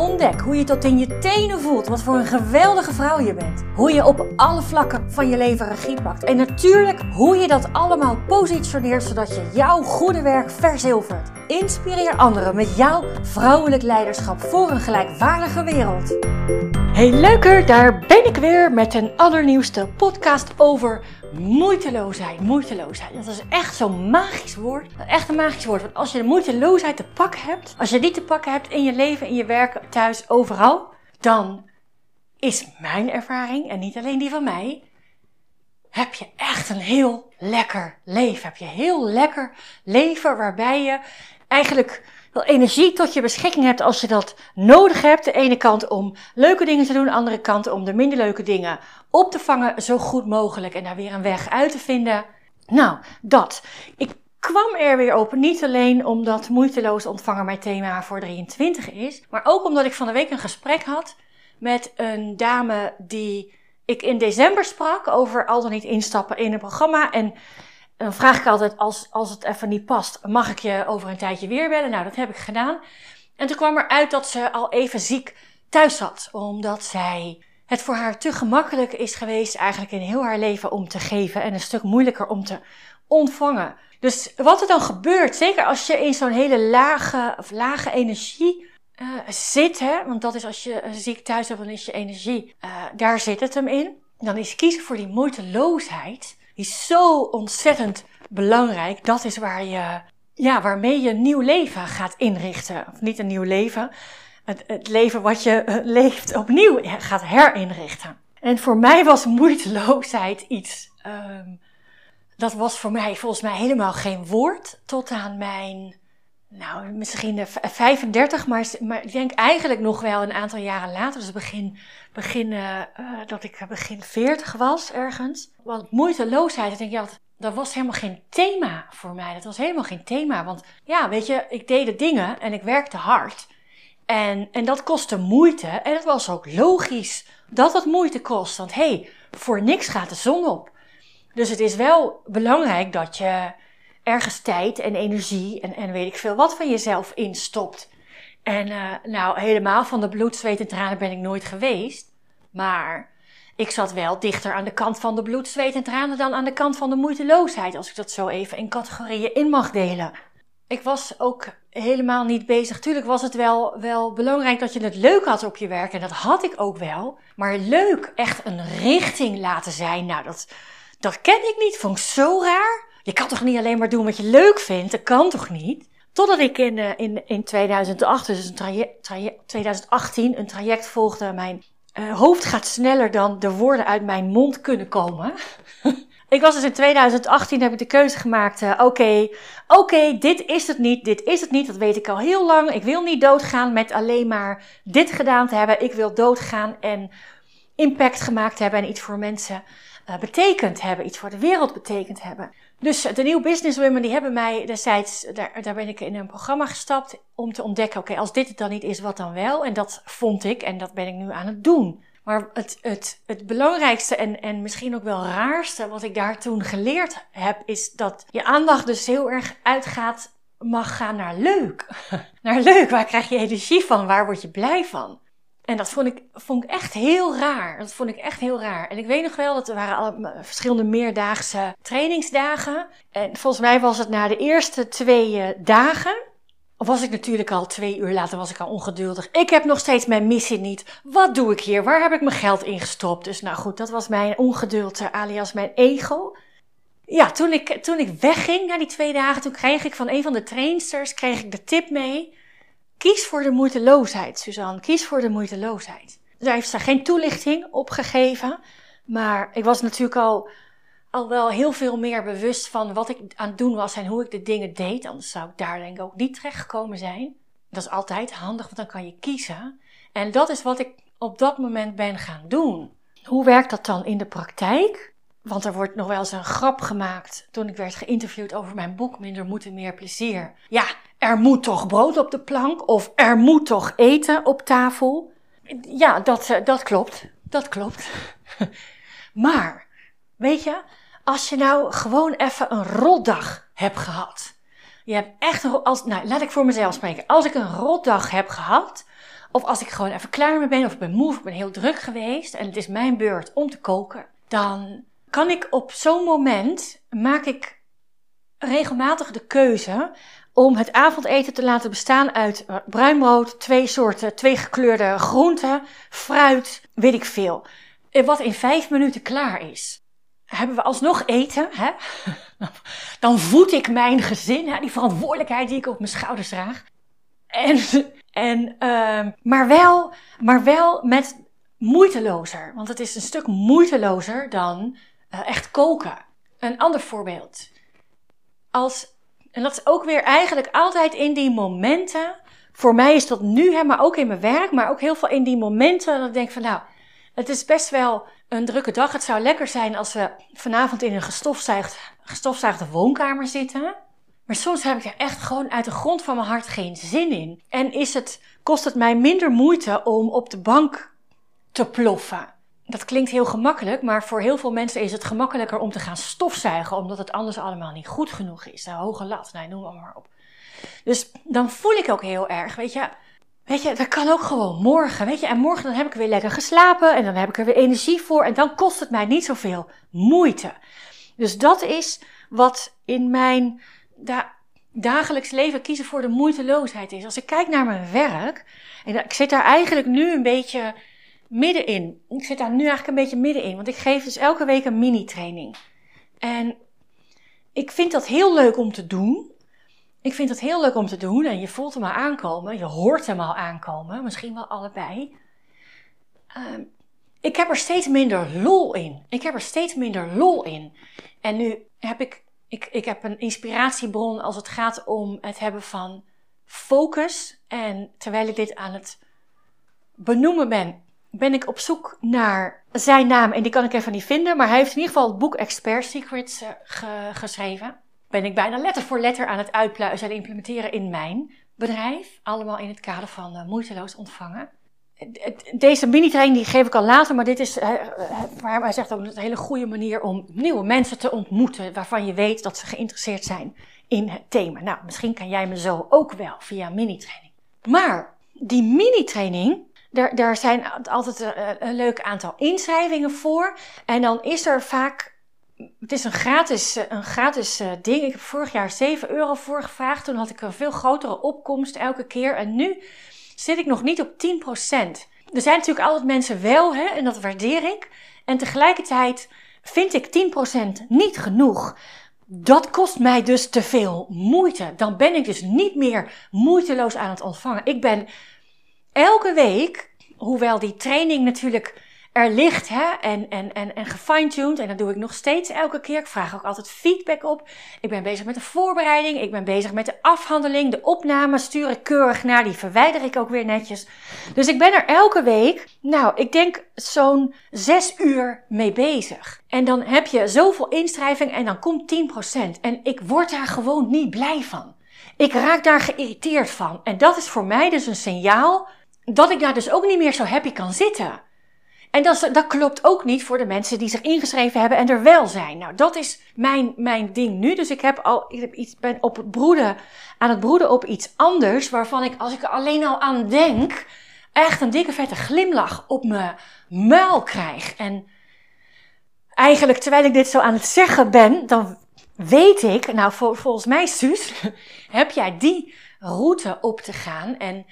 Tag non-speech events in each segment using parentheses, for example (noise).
Ontdek hoe je tot in je tenen voelt wat voor een geweldige vrouw je bent. Hoe je op alle vlakken van je leven regie pakt. En natuurlijk hoe je dat allemaal positioneert zodat je jouw goede werk verzilvert. Inspireer anderen met jouw vrouwelijk leiderschap voor een gelijkwaardige wereld. Hey leuker, daar ben ik weer met een allernieuwste podcast over moeiteloosheid. Moeiteloosheid, dat is echt zo'n magisch woord. Echt een magisch woord, want als je de moeiteloosheid te pakken hebt, als je die te pakken hebt in je leven, in je werk, thuis, overal, dan is mijn ervaring, en niet alleen die van mij, heb je echt een heel lekker leven. Heb je heel lekker leven waarbij je eigenlijk wel energie tot je beschikking hebt als je dat nodig hebt. De ene kant om leuke dingen te doen, de andere kant om de minder leuke dingen op te vangen zo goed mogelijk en daar weer een weg uit te vinden. Nou, dat. Ik kwam er weer op, niet alleen omdat moeiteloos ontvangen mijn thema voor 23 is, maar ook omdat ik van de week een gesprek had met een dame die ik in december sprak over al dan niet instappen in een programma en dan vraag ik altijd, als, als het even niet past, mag ik je over een tijdje weer bellen? Nou, dat heb ik gedaan. En toen kwam er uit dat ze al even ziek thuis zat, omdat zij het voor haar te gemakkelijk is geweest eigenlijk in heel haar leven om te geven en een stuk moeilijker om te ontvangen. Dus wat er dan gebeurt, zeker als je in zo'n hele lage of lage energie uh, zit, hè, want dat is als je ziek thuis hebt, dan is je energie, uh, daar zit het hem in. Dan is kiezen voor die moeiteloosheid is zo ontzettend belangrijk. Dat is waar je, ja, waarmee je een nieuw leven gaat inrichten. Of niet een nieuw leven, het, het leven wat je eh, leeft opnieuw gaat herinrichten. En voor mij was moeiteloosheid iets, um, dat was voor mij volgens mij helemaal geen woord tot aan mijn, nou misschien 35, maar, maar ik denk eigenlijk nog wel een aantal jaren later, dus begin begin, uh, dat ik begin 40 was ergens. Want moeiteloosheid, denk, ja, dat was helemaal geen thema voor mij. Dat was helemaal geen thema. Want ja, weet je, ik deed de dingen en ik werkte hard. En, en dat kostte moeite. En het was ook logisch dat het moeite kost. Want hé, hey, voor niks gaat de zon op. Dus het is wel belangrijk dat je ergens tijd en energie en, en weet ik veel wat van jezelf instopt. En uh, nou, helemaal van de bloed, zweet en tranen ben ik nooit geweest. Maar ik zat wel dichter aan de kant van de bloed, zweet en tranen dan aan de kant van de moeiteloosheid, als ik dat zo even in categorieën in mag delen. Ik was ook helemaal niet bezig. Tuurlijk was het wel, wel belangrijk dat je het leuk had op je werk. En dat had ik ook wel. Maar leuk, echt een richting laten zijn. Nou, dat, dat ken ik niet. Vond ik zo raar. Je kan toch niet alleen maar doen wat je leuk vindt? Dat kan toch niet? Totdat ik in, uh, in, in 2008, dus een traject, traject, 2018, een traject volgde. Mijn uh, hoofd gaat sneller dan de woorden uit mijn mond kunnen komen. (laughs) ik was dus in 2018, heb ik de keuze gemaakt. Uh, Oké, oké, dit is het niet, dit is het niet. Dat weet ik al heel lang. Ik wil niet doodgaan met alleen maar dit gedaan te hebben. Ik wil doodgaan en impact gemaakt hebben en iets voor mensen betekend hebben. Iets voor de wereld betekend hebben. Dus de nieuwe businesswomen die hebben mij destijds, daar, daar ben ik in een programma gestapt om te ontdekken, oké, als dit het dan niet is, wat dan wel? En dat vond ik en dat ben ik nu aan het doen. Maar het, het, het belangrijkste en, en misschien ook wel raarste wat ik daar toen geleerd heb, is dat je aandacht dus heel erg uitgaat, mag gaan naar leuk. (laughs) naar leuk, waar krijg je energie van? Waar word je blij van? En dat vond ik, vond ik echt heel raar. Dat vond ik echt heel raar. En ik weet nog wel, dat er waren alle, verschillende meerdaagse trainingsdagen. En volgens mij was het na de eerste twee eh, dagen, was ik natuurlijk al twee uur later was ik al ongeduldig. Ik heb nog steeds mijn missie niet. Wat doe ik hier? Waar heb ik mijn geld in gestopt? Dus nou goed, dat was mijn ongeduld, eh, alias mijn ego. Ja, toen ik, toen ik wegging na die twee dagen, toen kreeg ik van een van de trainsters kreeg ik de tip mee Kies voor de moeiteloosheid, Suzanne. Kies voor de moeiteloosheid. Daar heeft ze geen toelichting op gegeven. Maar ik was natuurlijk al, al wel heel veel meer bewust van wat ik aan het doen was en hoe ik de dingen deed. Anders zou ik daar denk ik ook niet terechtgekomen zijn. Dat is altijd handig, want dan kan je kiezen. En dat is wat ik op dat moment ben gaan doen. Hoe werkt dat dan in de praktijk? want er wordt nog wel eens een grap gemaakt toen ik werd geïnterviewd over mijn boek Minder Moeten, Meer Plezier. Ja, er moet toch brood op de plank of er moet toch eten op tafel. Ja, dat, eh, dat klopt. Dat klopt. (laughs) maar, weet je, als je nou gewoon even een rotdag hebt gehad. Je hebt echt een, als, nou, laat ik voor mezelf spreken. Als ik een rotdag heb gehad, of als ik gewoon even klaar mee ben, of ik ben moe, of ik ben heel druk geweest en het is mijn beurt om te koken, dan kan ik op zo'n moment, maak ik regelmatig de keuze om het avondeten te laten bestaan uit uh, bruin brood, twee soorten, twee gekleurde groenten, fruit, weet ik veel. Wat in vijf minuten klaar is. Hebben we alsnog eten, hè? (laughs) Dan voed ik mijn gezin, hè? die verantwoordelijkheid die ik op mijn schouders draag. En, en, uh, maar, wel, maar wel met moeitelozer. Want het is een stuk moeitelozer dan uh, echt koken. Een ander voorbeeld. Als, en dat is ook weer eigenlijk altijd in die momenten. Voor mij is dat nu, hè, maar ook in mijn werk, maar ook heel veel in die momenten dat ik denk van nou, het is best wel een drukke dag. Het zou lekker zijn als we vanavond in een gestofzuigd, woonkamer zitten. Maar soms heb ik er echt gewoon uit de grond van mijn hart geen zin in. En is het, kost het mij minder moeite om op de bank te ploffen. Dat klinkt heel gemakkelijk, maar voor heel veel mensen is het gemakkelijker om te gaan stofzuigen, omdat het anders allemaal niet goed genoeg is. Nou, hoge lat, nee, noem maar op. Dus dan voel ik ook heel erg, weet je, weet je, dat kan ook gewoon morgen, weet je. En morgen dan heb ik weer lekker geslapen en dan heb ik er weer energie voor en dan kost het mij niet zoveel moeite. Dus dat is wat in mijn da dagelijks leven kiezen voor de moeiteloosheid is. Als ik kijk naar mijn werk, en ik zit daar eigenlijk nu een beetje middenin. Ik zit daar nu eigenlijk een beetje middenin, want ik geef dus elke week een mini-training. En ik vind dat heel leuk om te doen. Ik vind het heel leuk om te doen en je voelt hem al aankomen, je hoort hem al aankomen, misschien wel allebei. Uh, ik heb er steeds minder lol in. Ik heb er steeds minder lol in. En nu heb ik ik, ik heb een inspiratiebron als het gaat om het hebben van focus. En terwijl ik dit aan het benoemen ben, ben ik op zoek naar zijn naam. En die kan ik even niet vinden. Maar hij heeft in ieder geval het boek Expert Secrets uh, geschreven. Ben ik bijna letter voor letter aan het uitpluizen en implementeren in mijn bedrijf. Allemaal in het kader van uh, moeiteloos ontvangen deze mini-training die geef ik al later, maar dit is, waar hij zegt ook een hele goede manier om nieuwe mensen te ontmoeten waarvan je weet dat ze geïnteresseerd zijn in het thema. Nou, misschien kan jij me zo ook wel via mini-training. Maar die mini-training, daar, daar zijn altijd een, een leuk aantal inschrijvingen voor. En dan is er vaak het is een gratis, een gratis ding. Ik heb vorig jaar 7 euro voor gevraagd. Toen had ik een veel grotere opkomst elke keer. En nu zit ik nog niet op 10%. Er zijn natuurlijk altijd mensen wel, hè, en dat waardeer ik. En tegelijkertijd vind ik 10% niet genoeg. Dat kost mij dus te veel moeite. Dan ben ik dus niet meer moeiteloos aan het ontvangen. Ik ben elke week, hoewel die training natuurlijk er ligt hè, en, en, en, en gefine-tuned. En dat doe ik nog steeds elke keer. Ik vraag ook altijd feedback op. Ik ben bezig met de voorbereiding. Ik ben bezig met de afhandeling. De opname stuur ik keurig naar. Die verwijder ik ook weer netjes. Dus ik ben er elke week, nou, ik denk zo'n zes uur mee bezig. En dan heb je zoveel inschrijving en dan komt 10%. En ik word daar gewoon niet blij van. Ik raak daar geïrriteerd van. En dat is voor mij dus een signaal dat ik daar dus ook niet meer zo happy kan zitten. En dat, dat klopt ook niet voor de mensen die zich ingeschreven hebben en er wel zijn. Nou, dat is mijn, mijn ding nu. Dus ik heb al, ik heb iets, ben op het broeden, aan het broeden op iets anders, waarvan ik, als ik er alleen al aan denk, echt een dikke vette glimlach op mijn muil krijg. En eigenlijk, terwijl ik dit zo aan het zeggen ben, dan weet ik, nou, volgens mij, Suus, (laughs) heb jij die route op te gaan. En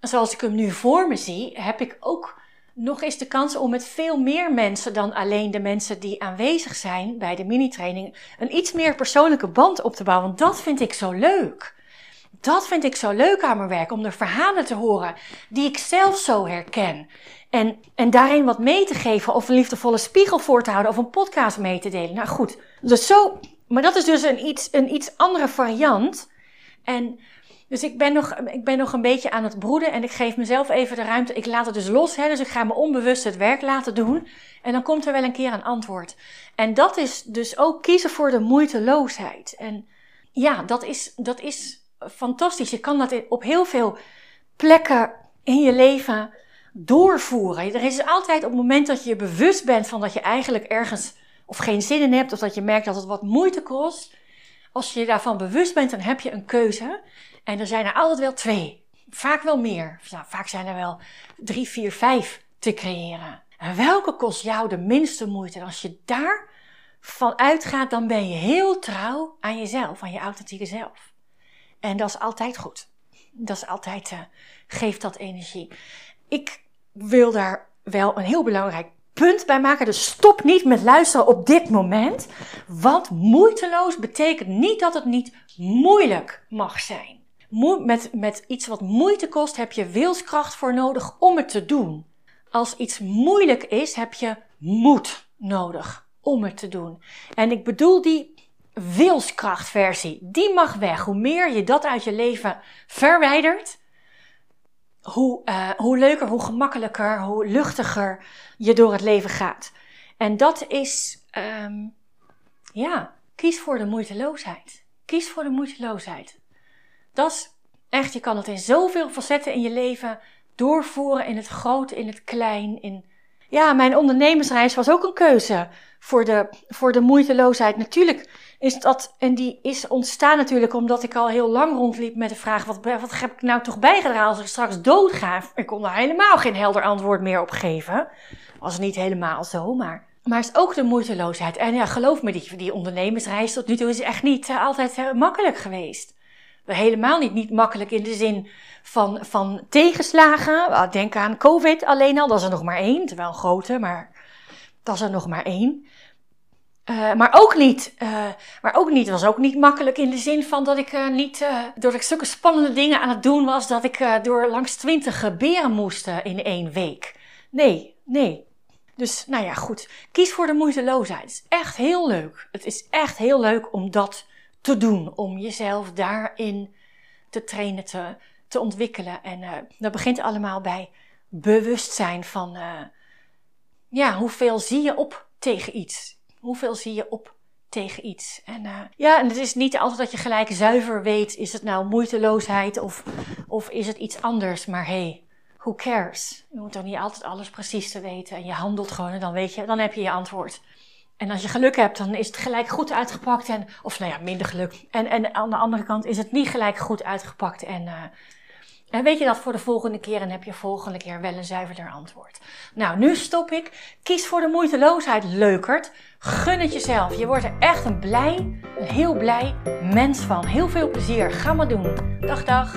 zoals ik hem nu voor me zie, heb ik ook nog eens de kans om met veel meer mensen dan alleen de mensen die aanwezig zijn bij de mini-training een iets meer persoonlijke band op te bouwen. Want dat vind ik zo leuk. Dat vind ik zo leuk aan mijn werk, om de verhalen te horen die ik zelf zo herken. En, en daarin wat mee te geven, of een liefdevolle spiegel voor te houden, of een podcast mee te delen. Nou goed, dus zo, maar dat is dus een iets, een iets andere variant. En Dus ik ben, nog, ik ben nog een beetje aan het broeden en ik geef mezelf even de ruimte. Ik laat het dus los, hè, dus ik ga me onbewust het werk laten doen. En dan komt er wel een keer een antwoord. En dat is dus ook kiezen voor de moeiteloosheid. En ja, dat is, dat is fantastisch. Je kan dat op heel veel plekken in je leven doorvoeren. Er is altijd op het moment dat je je bewust bent van dat je eigenlijk ergens of geen zin in hebt, of dat je merkt dat het wat moeite kost. Als je je daarvan bewust bent, dan heb je een keuze. En er zijn er altijd wel twee. Vaak wel meer. Nou, vaak zijn er wel drie, vier, vijf te creëren. En welke kost jou de minste moeite? En als je daar van uitgaat, dan ben je heel trouw aan jezelf, aan je authentieke zelf. En dat is altijd goed. Dat is altijd, uh, geeft dat energie. Ik wil daar wel een heel belangrijk punt bij maken. Dus stop niet met luisteren op dit moment. Want moeiteloos betekent niet dat het niet moeilijk mag zijn. Met, met iets wat moeite kost heb je wilskracht voor nodig om het te doen. Als iets moeilijk is, heb je moed nodig om het te doen. En ik bedoel die wilskrachtversie. Die mag weg. Hoe meer je dat uit je leven verwijdert, hoe, uh, hoe leuker, hoe gemakkelijker, hoe luchtiger je door het leven gaat. En dat is, um, ja, kies voor de moeiteloosheid. Kies voor de moeiteloosheid. Dat is echt, je kan het in zoveel facetten in je leven doorvoeren, in het groot, in het klein. In... Ja, mijn ondernemersreis was ook een keuze voor de, voor de moeiteloosheid. Natuurlijk is dat, en die is ontstaan natuurlijk omdat ik al heel lang rondliep met de vraag: wat, wat heb ik nou toch bijgedragen als ik straks doodga? Ik kon daar helemaal geen helder antwoord meer op geven. Was niet helemaal zo, maar. Maar is ook de moeiteloosheid. En ja, geloof me, die, die ondernemersreis tot nu toe is echt niet uh, altijd uh, makkelijk geweest. Helemaal niet, niet makkelijk in de zin van, van tegenslagen. Denk aan COVID alleen al, dat is er nog maar één. Terwijl een grote, maar dat is er nog maar één. Uh, maar ook niet, uh, maar ook niet, was ook niet makkelijk in de zin van dat ik uh, niet, door ik zulke spannende dingen aan het doen was, dat ik door langs twintig beren moest in één week. Nee, nee. Dus, nou ja, goed. Kies voor de moeiteloosheid. Het is echt heel leuk. Het is echt heel leuk om dat te doen. Om jezelf daarin te trainen, te, te ontwikkelen. En dat begint allemaal bij bewustzijn van, ja, hoeveel zie je op tegen iets? Hoeveel zie je op tegen iets? En uh, ja, en het is niet altijd dat je gelijk zuiver weet, is het nou moeiteloosheid of, of is het iets anders? Maar hey, who cares? Je moet toch niet altijd alles precies te weten en je handelt gewoon en dan weet je, dan heb je je antwoord. En als je geluk hebt, dan is het gelijk goed uitgepakt en, of nou ja, minder geluk. En, en aan de andere kant is het niet gelijk goed uitgepakt en en weet je dat voor de volgende keer en heb je volgende keer wel een zuiverder antwoord. Nou, nu stop ik. Kies voor de moeiteloosheid, leukert. Gun het jezelf. Je wordt er echt een blij, een heel blij mens van. Heel veel plezier. Ga maar doen. Dag, dag.